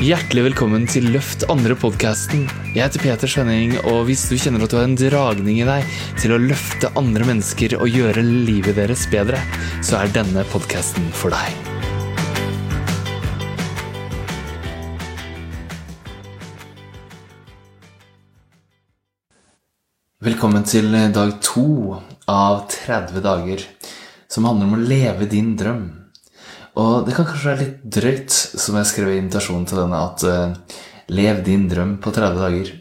Hjertelig velkommen til Løft andre-podkasten. Jeg heter Peter Svenning, og hvis du kjenner at du har en dragning i deg til å løfte andre mennesker og gjøre livet deres bedre, så er denne podkasten for deg. Velkommen til dag to av 30 dager som handler om å leve din drøm. Og det kan kanskje være litt drøyt, som jeg skrev i invitasjonen til denne, at uh, lev din drøm på 30 dager.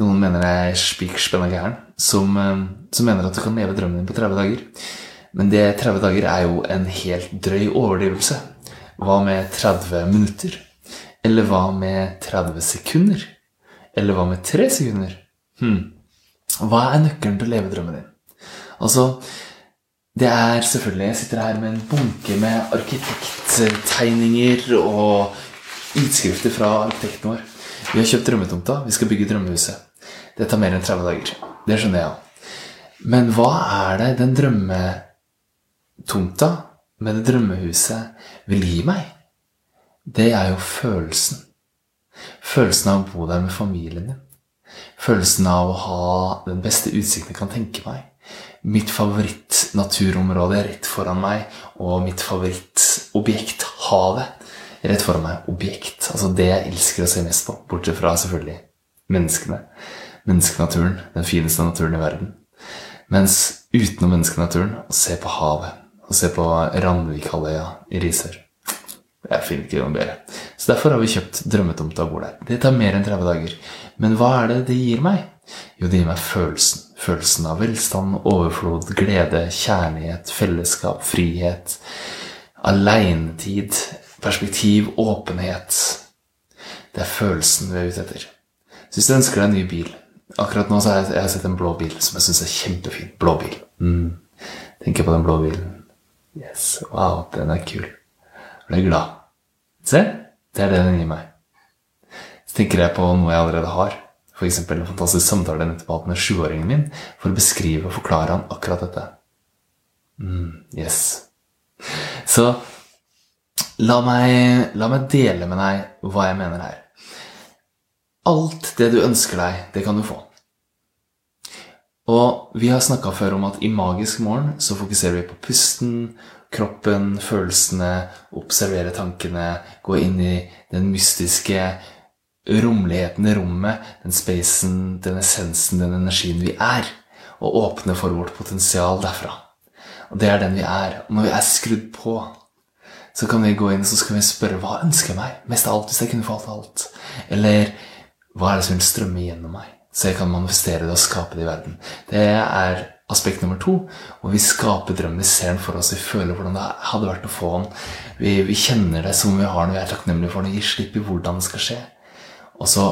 Noen mener jeg er spik spenna gæren, som, uh, som, mener at du kan leve drømmen din på 30 dager. Men det 30 dager er jo en helt drøy overdrivelse. Hva med 30 minutter? Eller hva med 30 sekunder? Eller hva med 3 sekunder? Hm. Hva er nøkkelen til å leve drømmen din? Altså, det er selvfølgelig Jeg sitter her med en bunke med arkitekttegninger og utskrifter fra arkitekten vår. Vi har kjøpt drømmetomta. Vi skal bygge drømmehuset. Det tar mer enn 30 dager. Det skjønner jeg. Men hva er det den drømmetomta med det drømmehuset vil gi meg? Det er jo følelsen. Følelsen av å bo der med familien din. Følelsen av å ha den beste utsikten jeg kan tenke meg mitt favorittnaturområde rett foran meg, og mitt favorittobjekt, havet, rett foran meg. Objekt. Altså det jeg elsker å se mest på, bortsett fra selvfølgelig menneskene. Menneskenaturen. Den fineste naturen i verden. Mens utenom menneskenaturen, å se på havet. Å se på Randvikhalvøya i Risør. Jeg finner ikke noe bedre. Så derfor har vi kjøpt drømmetomta og bor der. Det tar mer enn 30 dager. Men hva er det det gir meg? Jo, det gir meg følelsen. Følelsen av velstand, overflod, glede, kjærlighet, fellesskap, frihet. Aleinetid, perspektiv, åpenhet. Det er følelsen vi er ute etter. Så hvis du ønsker deg en ny bil Akkurat nå har jeg, jeg sett en blå bil som jeg syns er kjempefin. Blå bil. Mm. Tenker på den blå bilen. Yes, wow, den er kul. Jeg blir glad. Se, det er det den gir meg. Så tenker jeg på noe jeg allerede har. F.eks. en fantastisk samtale jeg nettopp hatt med sjuåringen min for å beskrive og forklare han akkurat dette. Mm, yes. Så la meg, la meg dele med deg hva jeg mener her. Alt det du ønsker deg, det kan du få. Og vi har snakka før om at i Magisk morgen så fokuserer vi på pusten, kroppen, følelsene, observere tankene, gå inn i den mystiske romligheten i rommet, den spacen, den essensen, den energien vi er, og åpne for vårt potensial derfra. Og det er den vi er. Og når vi er skrudd på, så kan vi gå inn og vi spørre hva ønsker jeg meg? Mest av alt, hvis jeg kunne fått alt. Eller hva er det som vil strømme gjennom meg? Så jeg kan manifestere det og skape det i verden. Det er aspekt nummer to. Og vi skaper drømmen. Vi ser den for oss. Vi føler hvordan det hadde vært å få den. Vi, vi kjenner det som vi har når vi er takknemlige for den. Gir slipp i hvordan det skal skje. Og så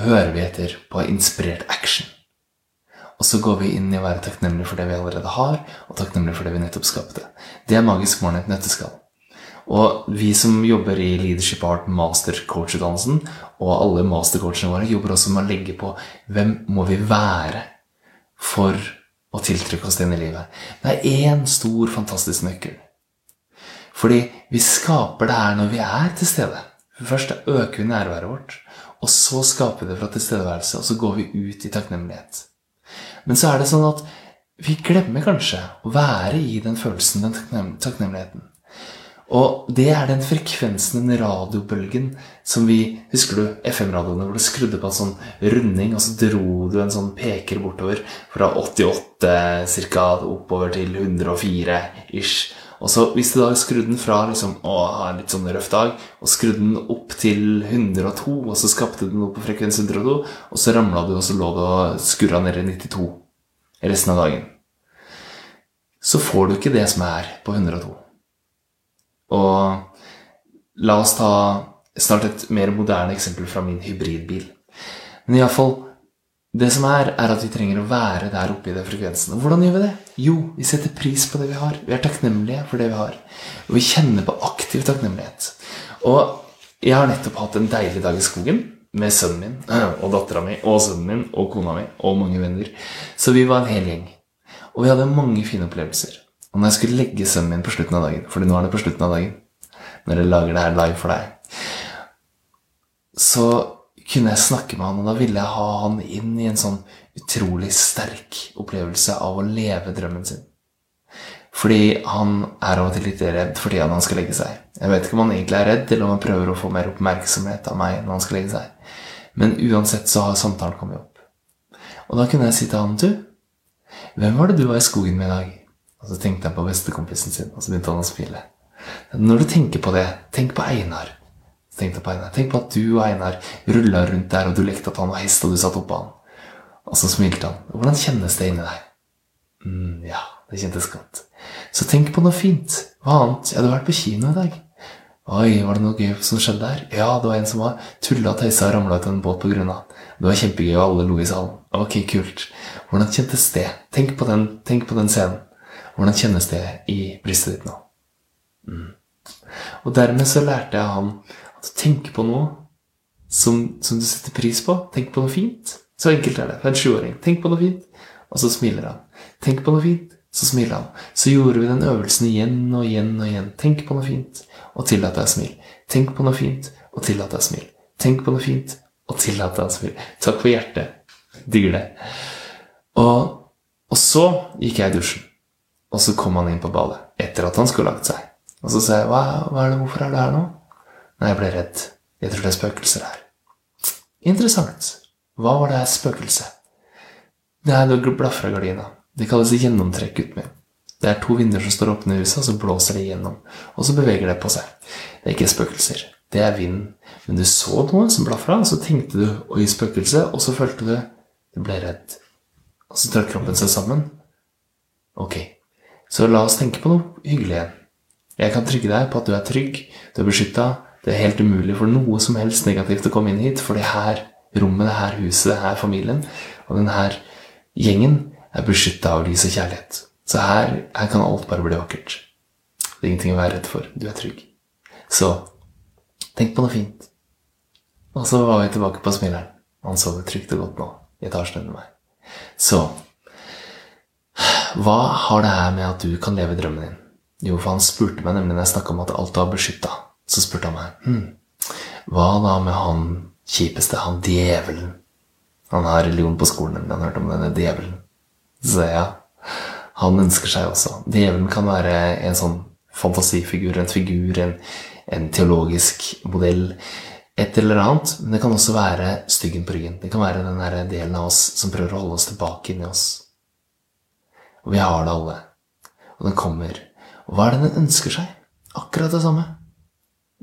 hører vi etter på inspirert action. Og så går vi inn i å være takknemlige for det vi allerede har, og takknemlige for det vi nettopp skapte. Det er Magisk morgen et nøtteskall. Og vi som jobber i Leadership Art Master Coach-utdannelsen, og alle mastercoachene våre, jobber også med å legge på hvem må vi være for å tiltrekke oss det inn i livet. Det er én stor, fantastisk nøkkel. Fordi vi skaper det her når vi er til stede. For først øker vi nærværet vårt. Og så skaper vi det fra tilstedeværelse, og så går vi ut i takknemlighet. Men så er det sånn at vi glemmer kanskje å være i den følelsen, den takknemligheten. Og det er den frekvensen, den radiobølgen, som vi Husker du FM-radioene hvor du skrudde på en sånn runding, og så dro du en sånn peker bortover fra 88 ca. oppover til 104 ish. Og så Hvis du da skrudde den fra liksom, å ha en litt sånn røff dag, og skrudde den opp til 102, og så skapte du noe på frekvens 102, og så ramla du, og så lå du og skurra ned i 92 resten av dagen, så får du ikke det som er på 102. Og la oss ta snart et mer moderne eksempel fra min hybridbil. Men iallfall det som er, er at vi trenger å være der oppe i den frekvensen. Og hvordan gjør vi det? Jo, vi setter pris på det vi har. Vi er takknemlige for det vi har. Og vi kjenner på aktiv takknemlighet. Og jeg har nettopp hatt en deilig dag i skogen med sønnen min og dattera mi og sønnen min og kona mi og mange venner. Så vi var en hel gjeng. Og vi hadde mange fine opplevelser. Og når jeg skulle legge sønnen min på slutten av dagen For nå er det på slutten av dagen når jeg lager det her live for deg så kunne jeg snakke med han, og da ville jeg ha han inn i en sånn utrolig sterk opplevelse av å leve drømmen sin. Fordi han er av og til litt redd fordi han skal legge seg. Jeg vet ikke om han egentlig er redd, eller om han prøver å få mer oppmerksomhet av meg når han skal legge seg. Men uansett så har samtalen kommet opp. Og da kunne jeg si til han, du, hvem var det du var i skogen med i dag? Og så tenkte jeg på bestekompisen sin, og så begynte han å smile. Når du tenker på det, tenk på Einar. Tenk på, Einar. tenk på at du og Einar rulla rundt der, og du lekte at han var hest, og du satt oppå han. Og så smilte han. Hvordan kjennes det inni deg? Mm, ja, det kjentes godt. Så tenk på noe fint. Hva annet? Jeg du vært på kino i dag. Oi, var det noe gøy som skjedde der? Ja, det var en som var tulla og tøysa og ramla ut av en båt på grunna. Det var kjempegøy, og alle lo i salen. Ok, kult. Hvordan kjentes det? Tenk på den, tenk på den scenen. Hvordan kjennes det i brystet ditt nå? Mm. Og dermed så lærte jeg han at tenke på noe som, som, du setter pris på. Tenk på noe fint. Så enkelt er det for en sjuåring. Tenk på noe fint, og så smiler han. Tenk på noe fint, så smiler han. Så gjorde vi den øvelsen igjen og igjen og igjen. Tenk på noe fint, og tillat deg å smile. Tenk på noe fint, og tillat deg å smile. Tenk på noe fint, og tillat deg å smile. Takk for hjertet. Digger det. Og, og så gikk jeg i dusjen. Og så kom han inn på badet etter at han skulle lagt seg. Og så sa jeg, hva, hva er det, hvorfor er du her nå? Nei, jeg ble redd. Jeg tror det er spøkelser her. Interessant. Hva var det her spøkelset? Det er det blafra gardina. Det kalles gjennomtrekk, gutten min. Det er to vinduer som står åpne i huset, og så blåser det igjennom. Og så beveger det på seg. Det er ikke spøkelser. Det er vinden. Men du så noe som blafra, og så tenkte du 'oi, spøkelse', og så følte du du ble redd. Og så trakk kroppen seg sammen. Ok, så la oss tenke på noe hyggelig igjen. Jeg kan trygge deg på at du er trygg, du er beskytta. Det er helt umulig for noe som helst negativt å komme inn hit, for det her rommet, det her huset, det her familien og den her gjengen er beskytta av lys og kjærlighet. Så her, her kan alt bare bli vakkert. Det er ingenting å være redd for. Du er trygg. Så tenk på noe fint. Og så var vi tilbake på smileren. Han sover trygt og godt nå i etasjen under meg. Så hva har det her med at du kan leve drømmen din? Jo, for han spurte meg nemlig når jeg snakka om at alt var beskytta. Så spurte han meg hm, hva da med han kjipeste, han djevelen? Han har religion på skolen, men Han hørte om denne djevelen. Så ja, han ønsker seg også. Djevelen kan være en sånn fantasifigur, en figur, en, en teologisk modell. Et eller annet. Men det kan også være styggen på ryggen. Det kan være den delen av oss som prøver å holde oss tilbake inni oss. Og vi har det alle. Og den kommer og hva er det den ønsker seg? Akkurat det samme.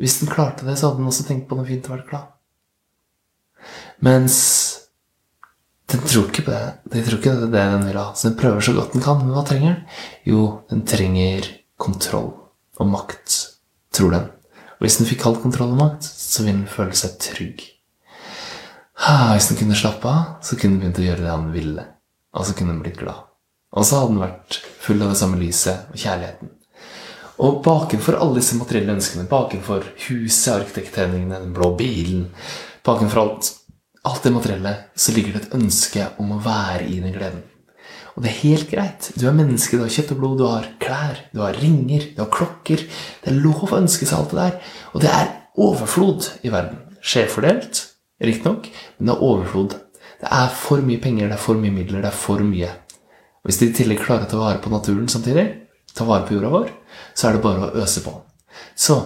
Hvis den klarte det, så hadde den også tenkt på noe fint og vært glad. Mens den tror ikke på det. Den tror ikke det det den vil ha. Så den prøver så godt den kan. Men hva trenger den? Jo, den trenger kontroll og makt, tror den. Og hvis den fikk all kontroll og makt, så vil den føle seg trygg. Hvis den kunne slappe av, så kunne den begynt å gjøre det han ville. Og så kunne den blitt glad. Og så hadde den vært full av det samme lyset og kjærligheten. Og bakenfor alle disse materielle ønskene, bakenfor huset, arkitekttegningene, den blå bilen Bakenfor alt, alt det materielle så ligger det et ønske om å være i den gleden. Og det er helt greit. Du er menneske, du har kjøtt og blod, du har klær, du har ringer, du har klokker. Det er lov å ønske seg alt det der. Og det er overflod i verden. Skjevfordelt, riktignok, men det er overflod. Det er for mye penger, det er for mye midler, det er for mye. Og Hvis de i tillegg klarer å ta vare på naturen samtidig, ta vare på jorda vår, så er det bare å øse på. Så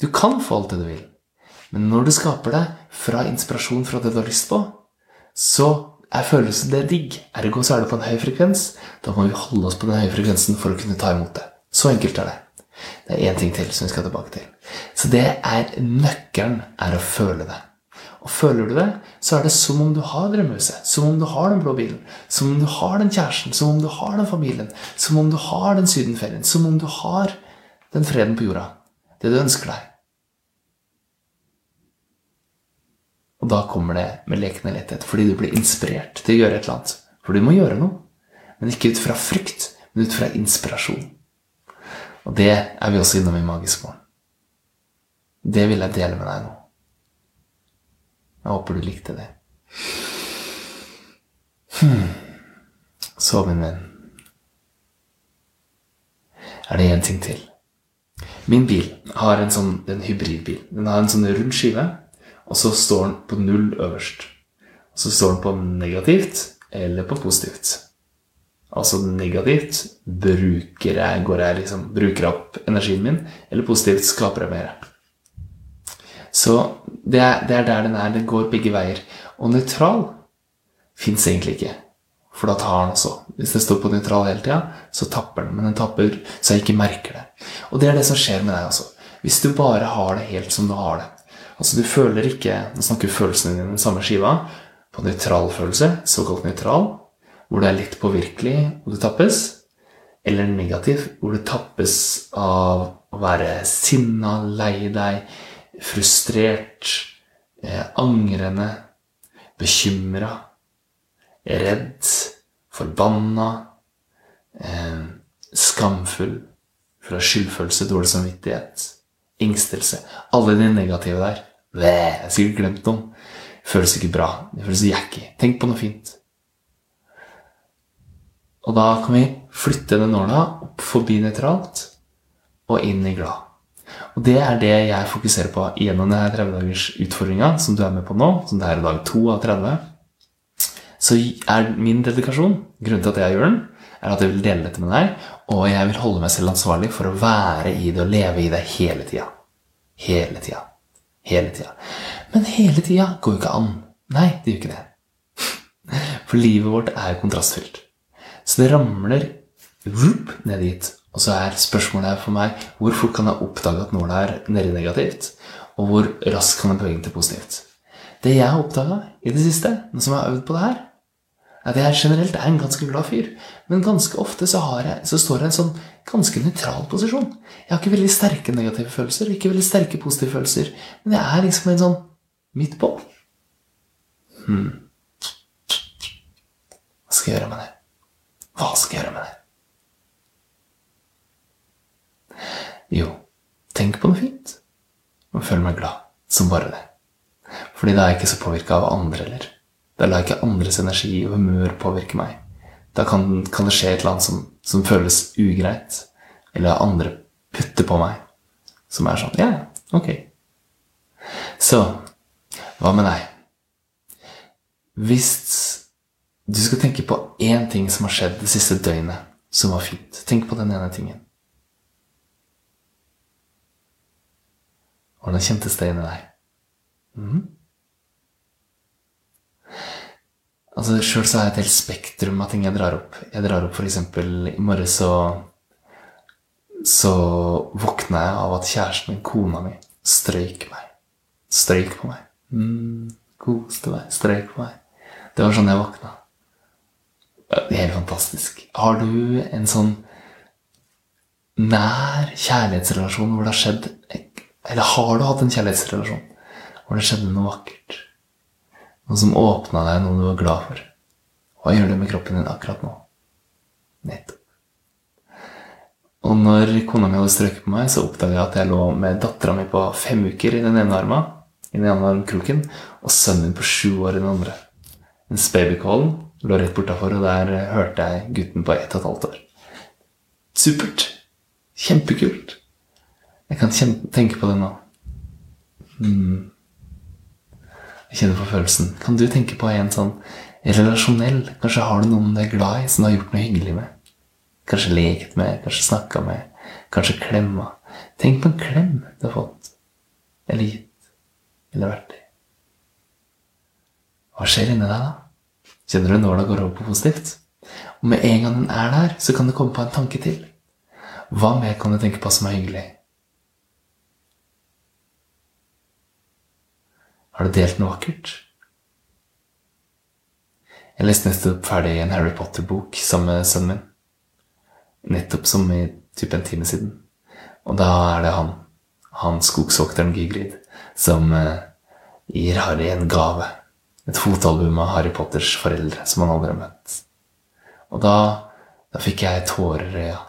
du kan få alt det du vil. Men når du skaper deg fra inspirasjon fra det du har lyst på, så er følelsen det digg. Ergo så er det på en høy frekvens. Da må vi holde oss på den høye frekvensen for å kunne ta imot det. Så enkelt er det. Det er én ting til som vi skal tilbake til. Så det er nøkkelen er å føle det. Og føler du det, så er det som om du har drømmehuset, som om du har den blå bilen, som om du har den kjæresten, som om du har den familien, som om du har den sydenferien, som om du har den freden på jorda. Det du ønsker deg. Og da kommer det med lekende letthet, fordi du blir inspirert til å gjøre et eller annet. For du må gjøre noe. Men ikke ut fra frykt, men ut fra inspirasjon. Og det er vi også innom i Magisk morgen. Det vil jeg dele med deg nå. Jeg håper du likte det. Hmm. Så, min venn Er det én ting til? Min bil har en sånn en hybridbil. Den har en sånn rund skive Og så står den på null øverst. Og så står den på negativt eller på positivt. Altså negativt bruker jeg, går jeg liksom, bruker opp energien min, eller positivt skaper jeg mer. Så det er, det er der den er. Den går begge veier. Og nøytral fins egentlig ikke. For da tar den også. Hvis det står på nøytral hele tida, så tapper den. Men den tapper så jeg ikke merker det. Og det er det som skjer med deg også. Hvis du bare har det helt som du har det. Altså du føler ikke Nå snakker følelsene dine den samme skiva. På nøytral følelse, såkalt nøytral, hvor du er litt påvirkelig og du tappes. Eller negativ, hvor du tappes av å være sinna, lei deg, frustrert, eh, angrende, bekymra, redd, forbanna, eh, skamfull, full av skyldfølelse, dårlig samvittighet, engstelse. Alle de negative der. Jeg har sikkert glemt noen. Føles ikke bra. Det føles jacky. Tenk på noe fint. Og da kan vi flytte den nåla opp forbi nøytralt og inn i glad. Og det er det jeg fokuserer på gjennom denne 30-dagers utfordringa som du er med på nå, som det er dag 2 av 30. Så er min dedikasjon, grunnen til at jeg gjør den, er at jeg vil dele dette med deg, og jeg vil holde meg selv ansvarlig for å være i det og leve i det hele tida. Hele tida. Hele tida. Men hele tida går jo ikke an. Nei, det gjør ikke det. For livet vårt er kontrastfylt. Så det ramler whoop, ned dit. Og så er spørsmålet for meg hvor fort kan jeg oppdage at nåla er nede negativt? Og hvor raskt kan jeg bevege den til positivt? Det jeg har oppdaga i det siste, som jeg har øvd på det her, er at jeg generelt er en ganske glad fyr. Men ganske ofte så, jeg, så står jeg i en sånn ganske nøytral posisjon. Jeg har ikke veldig sterke negative følelser, ikke veldig sterke positive følelser. Men jeg er liksom en sånn midt på. Hmm. Hva skal jeg gjøre med det? Hva skal jeg gjøre med det? Jo, tenk på noe fint. Og føl meg glad som bare det. Fordi da er jeg ikke så påvirka av andre heller. Da lar jeg ikke andres energi og humør påvirke meg. Da kan, kan det skje et eller annet som, som, føles ugreit. Eller andre putter på meg. Som er sånn Ja, ok. Så hva med deg? Hvis du skal tenke på én ting som har skjedd det siste døgnet, som var fint Tenk på den ene tingen. Hvordan kjentes det inni deg? Mm. Altså, Sjøl så har jeg et helt spektrum av ting jeg drar opp. Jeg drar opp f.eks. i morges så Så våkna jeg av at kjæresten min, kona mi, strøyk meg. Strøyk på meg. Mm, koste meg. Strøyk på meg. Det var sånn jeg våkna. Det er helt fantastisk. Har du en sånn nær kjærlighetsrelasjon hvor det har skjedd Eller har du hatt en kjærlighetsrelasjon hvor det skjedde noe vakkert? Noe som åpna deg, noe du var glad for. Hva gjør det med kroppen din akkurat nå? Nettopp. Og når kona mi hadde strøket på meg, så oppdaga jeg at jeg lå med dattera mi på fem uker i den ene arma, i den ene armkroken, og sønnen min på sju år i den andre. Mens babycallen lå rett bortafor, og der hørte jeg gutten på ett og et halvt år. Supert! Kjempekult! Jeg kan tenke på det nå. Mm. Jeg kjenner på følelsen. Kan du tenke på en sånn relasjonell Kanskje har du noen du er glad i, som du har gjort noe hyggelig med? Kanskje lekt med, kanskje snakka med, kanskje klemma. Tenk på en klem du har fått, eller gitt, eller vært i. Hva skjer inni deg da? Kjenner du nåla går over på positivt? Og med en gang den er der, så kan du komme på en tanke til. Hva mer kan du tenke på som er hyggelig? Har du delt noe vakkert? Jeg leste nettopp ferdig en Harry Potter-bok sammen med sønnen min. Nettopp som i type en time siden. Og da er det han, han skogsvokteren Gygrid, som eh, gir Harry en gave. Et fotalbum av Harry Potters foreldre som han aldri har møtt. Og da, da fikk jeg tårer i øya.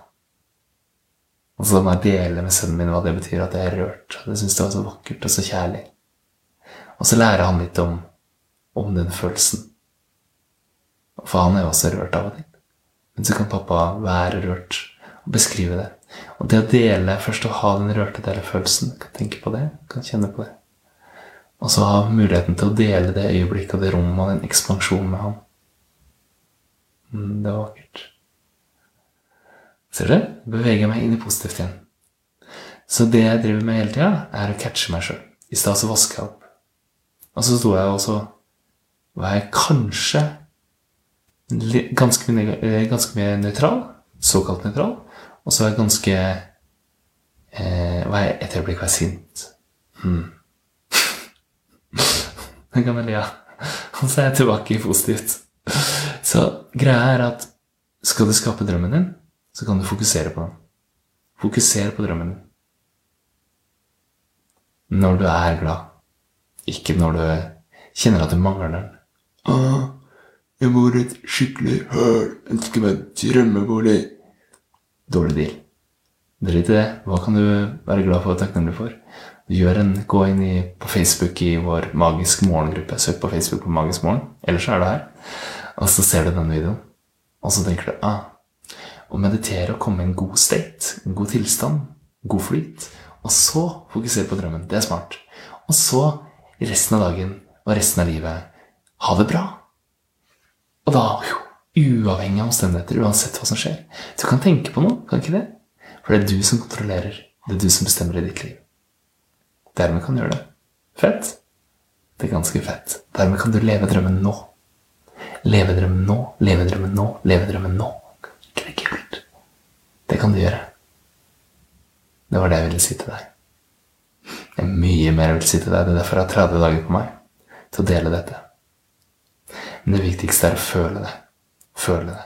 Og så må jeg dele med sønnen min hva det betyr, at jeg er rørt. Jeg syns det var så vakkert og så kjærlig. Og så lærer han litt om, om den følelsen. For han er jo også rørt av og til. Men så kan pappa være rørt og beskrive det. Og det å dele først å ha den rørte følelsen, kan tenke på det, kan kjenne på det. Og så ha muligheten til å dele det øyeblikket og det rommet og den ekspansjonen med han. Mm, det var vakkert. Ser du? Beveger meg inn i positivt igjen. Så det jeg driver med hele tida, er å catche meg sjøl. I stad så vasker jeg opp. Og så sto jeg og så var jeg kanskje ganske eh, ganske mye nøytral. Såkalt nøytral. Og så var jeg ganske eh, var jeg Et øyeblikk var jeg sint. Hmm. Den kan jeg le av. Og så er jeg tilbake i positivt. Så greia er at skal du skape drømmen din, så kan du fokusere på den. Fokusere på drømmen din. Når du er glad. Ikke når du kjenner at du mangler den. Ah, jeg bor i et skikkelig høl. Ønsker meg drømmebolig. Dårlig deal. Drit i det. Hva kan du være glad for og takknemlig for? Gjør en, Gå inn i, på Facebook i vår Magisk morgen-gruppe. Søk på Facebook på Magisk morgen. Ellers er du her. Og så ser du denne videoen. Og så tenker du ah, Å meditere og komme i en god state, en god tilstand, god flyt, og så fokusere på drømmen. Det er smart. Og så resten av dagen og resten av livet ha det bra. Og da, uavhengig av omstendigheter, uansett hva som skjer. Du kan tenke på noe, kan ikke det? For det er du som kontrollerer. Det er du som bestemmer i ditt liv. Dermed kan du gjøre det. Fett? Det er ganske fett. Dermed kan du leve drømmen nå. Leve drømmen nå, leve drømmen nå, leve drømmen nå. Det kult? Det kan du gjøre. Det var det jeg ville si til deg. Det er mye mer jeg vil si til deg. Det er derfor jeg har 30 dager på meg til å dele dette. Men det viktigste er å føle det. Føle det.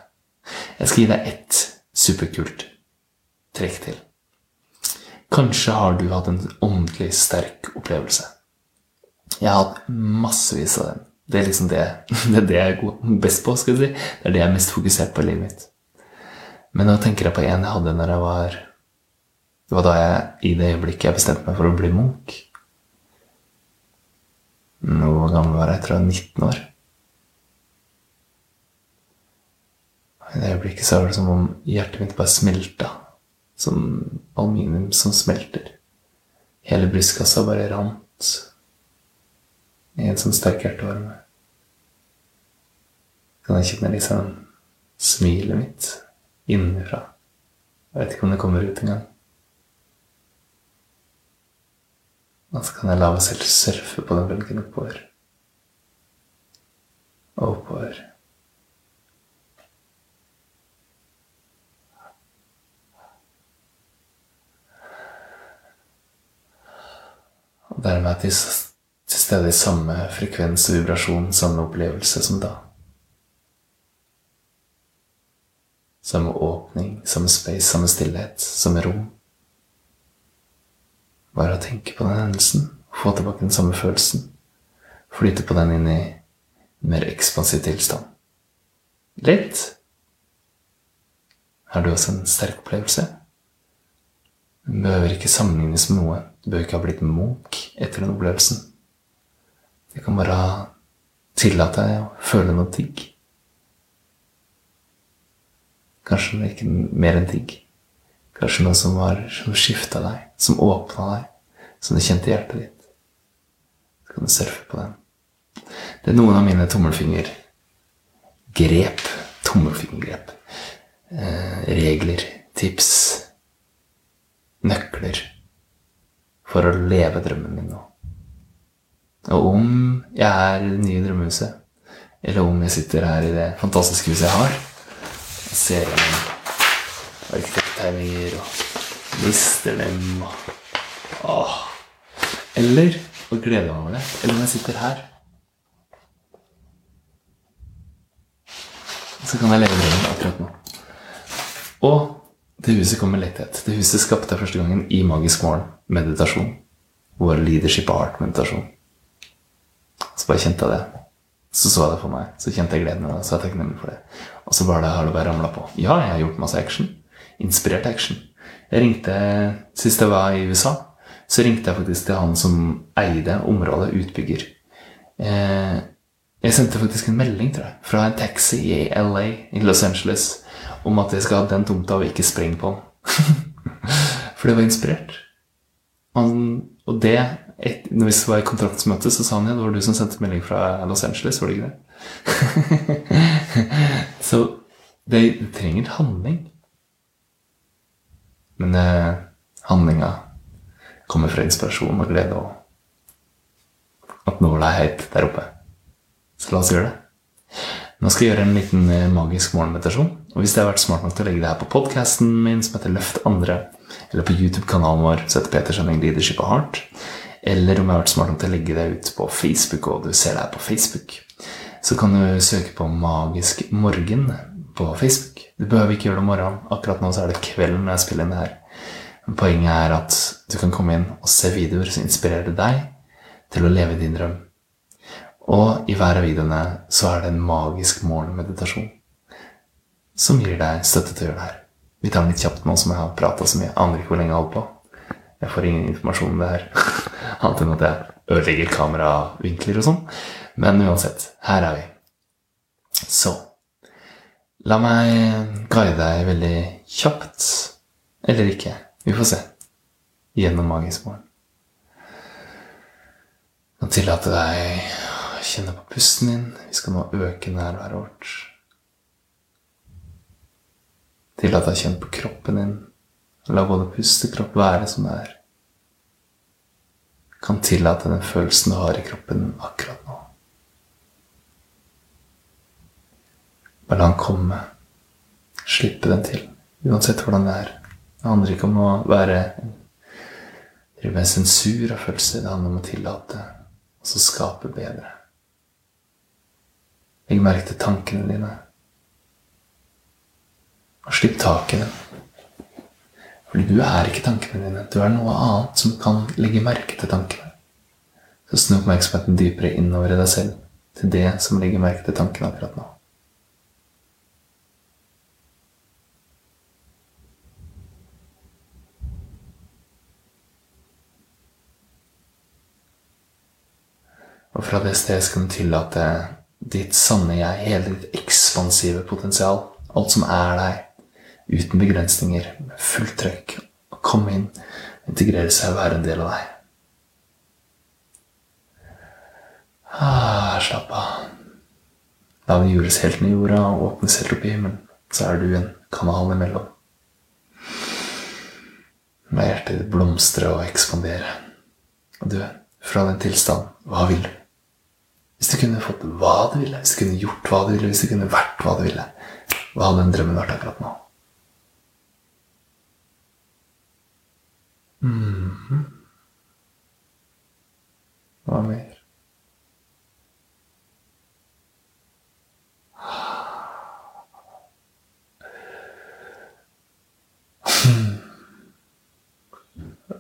Jeg skal gi deg ett superkult trekk til. Kanskje har du hatt en åndelig sterk opplevelse. Jeg har hatt massevis av dem. Det er liksom det, det, er det jeg er best på. skal jeg si. Det er det jeg er mest fokusert på i livet mitt. Men nå tenker jeg på en jeg hadde når jeg var Det var da jeg i det øyeblikket jeg bestemte meg for å bli munk. Hvor gammel var jeg? Jeg tror jeg var 19 år. I det øyeblikket så var det som om hjertet mitt bare smelta. Som aluminium som smelter. Hele brystkassa bare rant i en sånn sterk hjertevarme. Kan jeg kjenne liksom smilet mitt innenfra. Jeg vet ikke om det kommer ut engang. Og så kan jeg la meg selv surfe på den bølgen oppover. Og oppover. Og dermed er til, til stede i samme frekvens og vibrasjon, samme opplevelse som da. Samme åpning, samme space, samme stillhet, samme rom. Bare å tenke på den hendelsen, få tilbake den samme følelsen. Flyte på den inn i mer ekspansiv tilstand. Litt. Har du også en sterk opplevelse? Den behøver ikke sammenlignes med noe. Du behøver ikke ha blitt munk etter den opplevelsen. Du kan bare tillate deg å føle noe digg. Kanskje ikke mer enn digg. Kanskje noe som, som skifta deg, som åpna deg, som du kjente i hjertet ditt. Så kan du surfe på den. Det er noen av mine tommelfingergrep. Tommelfingergrep. Eh, regler, tips, nøkler for å leve drømmen min nå. Og om jeg er i det nye drømmehuset, eller om jeg sitter her i det fantastiske huset jeg har, ser gjennom arkitekttegninger og mister dem og åh. Eller og gleder meg over det. Eller om jeg sitter her. Så kan jeg leve drømmen akkurat nå. Og det huset kom med letthet. Det huset skapte jeg første gangen i Magisk morgen. Meditasjon. Vår leadership art-meditasjon. Så bare kjente jeg det. Så så jeg det for meg. Så kjente jeg gleden, og så er jeg takknemlig for det. Og så bare det har det bare ramla på. Ja, jeg har gjort masse action. Inspirert action. Jeg ringte Sist jeg var i USA, så ringte jeg faktisk til han som eide området, utbygger. Eh, jeg sendte faktisk en melding, tror jeg, fra en taxi i LA, i Los Angeles, om at jeg skal ha den tomta og ikke spreng på den. For det var inspirert. Han, og det et, Når vi var i kontraktsmøte, så sa han ja, det var du som sendte melding fra Los Angeles, var det ikke det? så det, trenger handling. Men eh, handlinga kommer fra inspirasjon og glede, og at nåla er heit der oppe. Så la oss gjøre det. Nå skal jeg gjøre en liten eh, magisk morgenmeditasjon. Og hvis det har vært smart nok til å legge det her på podkasten min som heter Løft andre, eller på YouTube-kanalen vår som heter Peter Skjønning Leadership og Heart, eller om jeg har vært smart nok til å legge det ut på Facebook, og du ser det her på Facebook, så kan du søke på Magisk morgen på Facebook. Du behøver ikke gjøre det om morgenen. Akkurat nå så er det kvelden når jeg spiller inn det her. Men poenget er at du kan komme inn og se videoer som inspirerer deg til å leve din drøm. Og i hver av videoene så er det en magisk morgenmeditasjon som gir deg støtte til å gjøre det her. Vi tar den litt kjapt nå som jeg har prata så mye. Aner ikke hvor lenge jeg holder på. Jeg får ingen informasjon om det her, annet enn at jeg ødelegger kameravinkler og sånn. Men uansett, her er vi. Så La meg guide deg veldig kjapt, eller ikke. Vi får se. Gjennom magisk morgen. Og tillate deg å kjenne på pusten din. Vi skal nå øke nærværet vårt. Tillat deg å kjenne på kroppen din. La både pust og kropp være som det er. Kan tillate den følelsen du har i kroppen akkurat nå. Bare la den komme. Slippe den til, uansett hvordan det er. Det handler ikke om å være drive med sensur av følelser. Det handler om å tillate, og så skape bedre. Legg merke til tankene dine. Og slipp tak i dem. Fordi du er ikke tankene dine. Du er noe annet som kan legge merke til tankene. Så snu oppmerksomheten dypere innover i deg selv, til det som legger merke til tankene akkurat nå. Og fra det stedet skal du tillate ditt sanne jeg, hele ditt ekspansive potensial, alt som er deg, uten begrensninger, med fullt trøkk, å komme inn, integrere seg og være en del av deg. Ah, slapp av. La det gjøres helt ned i jorda og åpnes helt opp i himmelen. Så er du en kanal imellom. La hjertet ditt blomstre og ekspandere. Og du, fra den tilstanden, hva vil du? Hvis du kunne fått hva du ville, hvis du kunne gjort hva du ville, hvis du kunne vært hva du ville, hva hadde den drømmen vært akkurat nå? Mm -hmm. Hva mer?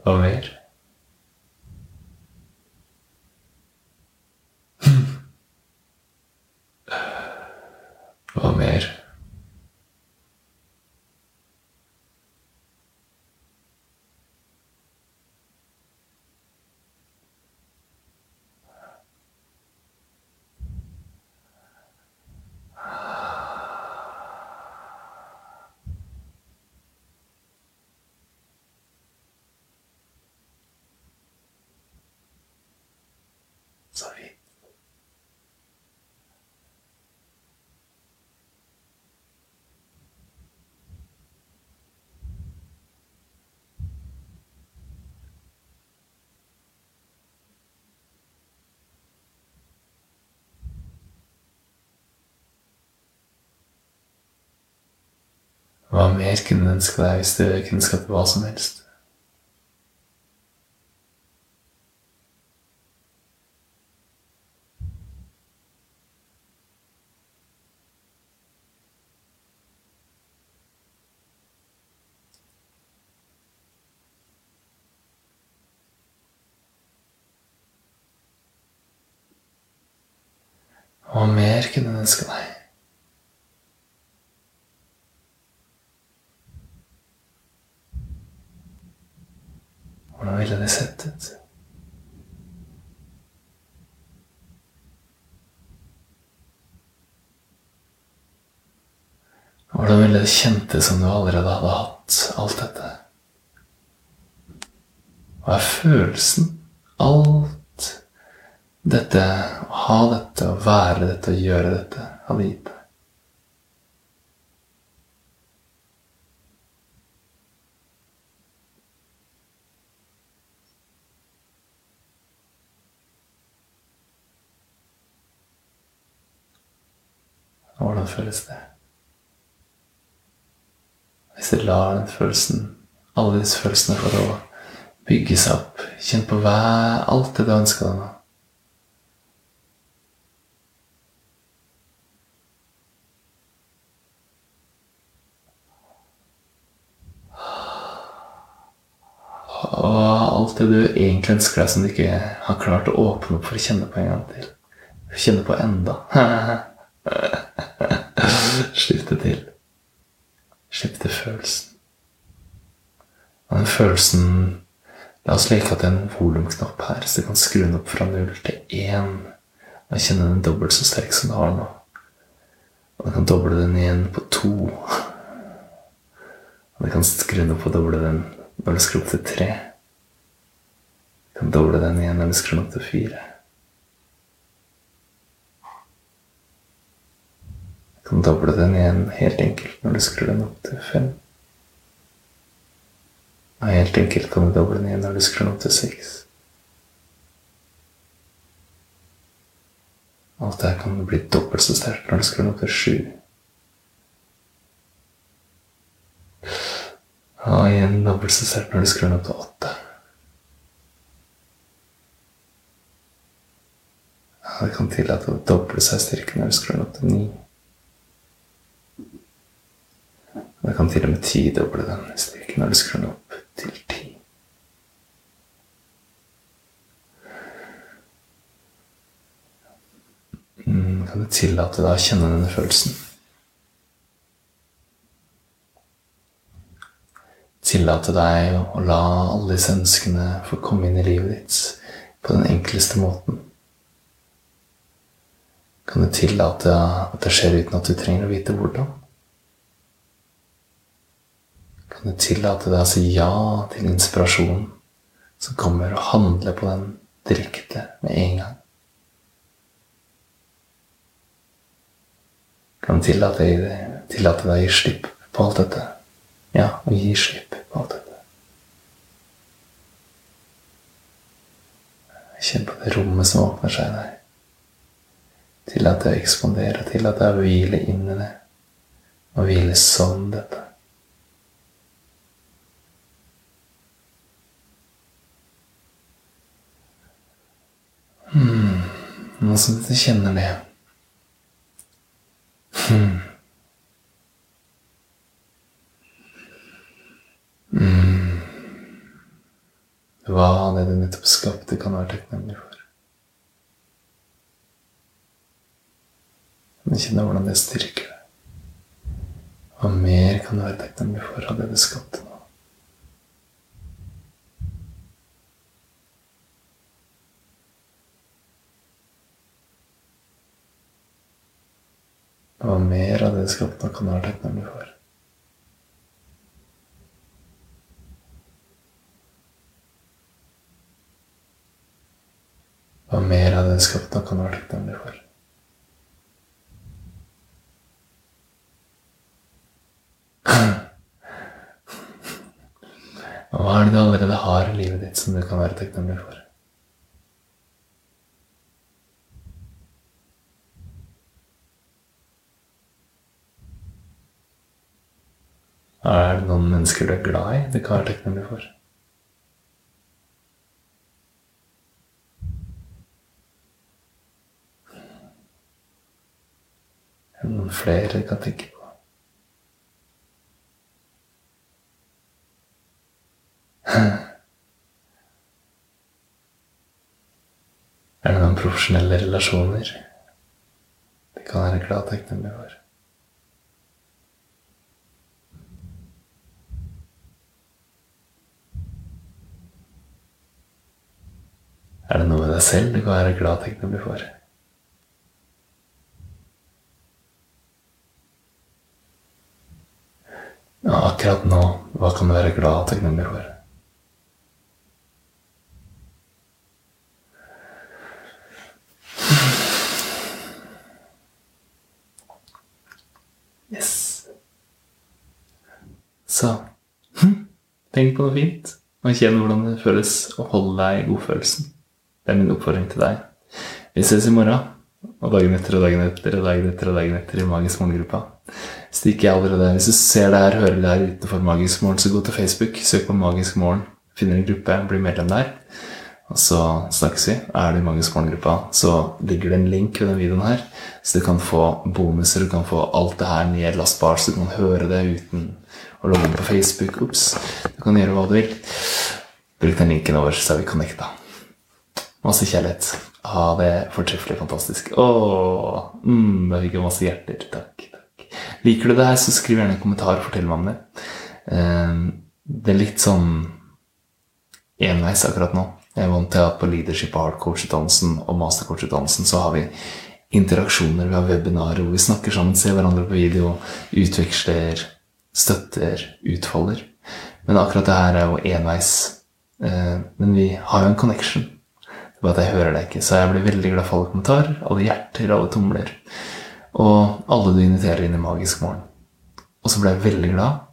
Hva mer? Hva mer? Så fint. Hva mer kunne du ønske deg hvis du kunne skape hva som helst? Hva mer kunne du ønske deg? Hvordan ville det sett ut? Hvordan ville det kjentes om du allerede hadde hatt alt dette? Hva er følelsen alt dette, å ha dette, å være dette, å gjøre dette, hadde gitt deg. Hvordan føles det? Hvis du lar den følelsen, alle disse følelsene for å bygge seg opp Kjenn på hver, alt det du ønsker deg nå. Og alt det du egentlig ønsker deg som du ikke har klart å åpne opp for å kjenne på en gang til. Kjenne på enda. Slipp det til. Slipp til følelsen. Og den følelsen La oss leke at det er en volumknapp her, så du kan skru den opp fra null til én. Og kjenne den dobbelt så sterk som du har nå. Og du kan doble den igjen på to. Og du kan skru den opp og doble den når du skrur opp til tre. Du kan doble den igjen når du skrur den opp til fire. Du kan doble den igjen helt enkelt når du skrur den opp til fem. Og helt enkelt kan du doble den igjen når du skrur den opp til seks. Alt det her kan bli dobbelt så sterkt når du skrur den opp til sju. Og igjen dobbelt så sterkt når du skrur den opp til åtte. Ja, det kan tillate å doble seg styrken når du skrur den opp til ni. Det kan til og med tidoble den styrken når du skrur den opp til ti. Mm, kan du tillate deg å kjenne denne følelsen? Tillate deg å la alle disse ønskene få komme inn i livet ditt på den enkleste måten. Kan du tillate at det skjer uten at du trenger å vite hvordan? Kan du tillate deg å si ja til inspirasjonen som kommer, og handle på den direkte med en gang? Kan du tillate deg, tillate deg å gi slipp på alt dette? Ja, å gi slipp på alt dette. Kjenn på det rommet som åpner seg i deg. Tillat deg å ekspandere, tillat deg å hvile inn i det, og hvile som dette. Hmm. Som du kjenner det hmm. Hmm. Hva det du nettopp skapte, kan være takknemlig for. Men kjenner hvordan det styrker deg. Hva mer kan du være takknemlig for av det du skapte nå? Hva mer av det du skapte nå, kan du være takknemlig for? Hva mer av det du skapte nå, kan du være takknemlig for? Hva er det du allerede har i livet ditt som du kan være takknemlig for? Er det noen mennesker du er glad i du kan være takknemlig for? Er det noen flere du kan tenke på? Er det noen profesjonelle relasjoner du kan være glad og takknemlig for? Er det noe med deg selv du kan være glad takknemlig for? Ja, akkurat nå, hva kan du være glad og takknemlig for? Yes. Så hm, Tenk på noe fint, og kjenn hvordan det føles å holde deg i godfølelsen. Det er min oppfordring til deg. Vi ses i morgen, og dagen etter og dagen etter og dagen etter og dagen etter i Magisk morgengruppa. Stikk jeg allerede. Hvis du ser det her, hører det her utenfor Magisk morgen, så gå til Facebook, søk på Magisk morgen, finner en gruppe, bli medlem der. Og så snakkes vi. Er du i Magisk morgengruppa, så ligger det en link ved denne videoen her, så du kan få bonuser, du kan få alt det her nedlastbart, så du kan høre det uten å logge inn på Facebook. Ops. Du kan gjøre hva du vil. Bruk den linken over, så er vi connecta. Masse kjærlighet. Ha det fortreffelig fantastisk. Åh, mm, jeg fikk masse hjerter. Takk, takk. Liker du det her, så skriv gjerne en kommentar og fortell meg om det. Eh, Det er litt sånn enveis akkurat nå. Jeg er vant til at på leadership og hardcoach-utdannelsen og mastercoach-utdannelsen så har vi interaksjoner, vi har webinarer hvor vi snakker sammen, ser hverandre på video, utveksler, støtter, utfolder. Men akkurat det her er jo enveis. Eh, Men vi har jo en connection. Er at jeg hører deg ikke. Så jeg blir veldig glad for alle kommentarer, alle hjerter, alle tomler. Og alle du inviterer inn i Magisk morgen. Og så blir jeg veldig glad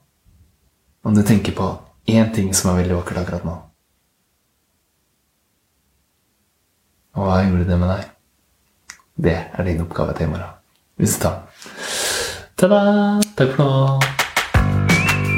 om du tenker på én ting som er veldig vakkert akkurat nå. Og hva gjorde det med deg? Det er din oppgave til i morgen. Du tar den. Ta-da! Takk for nå.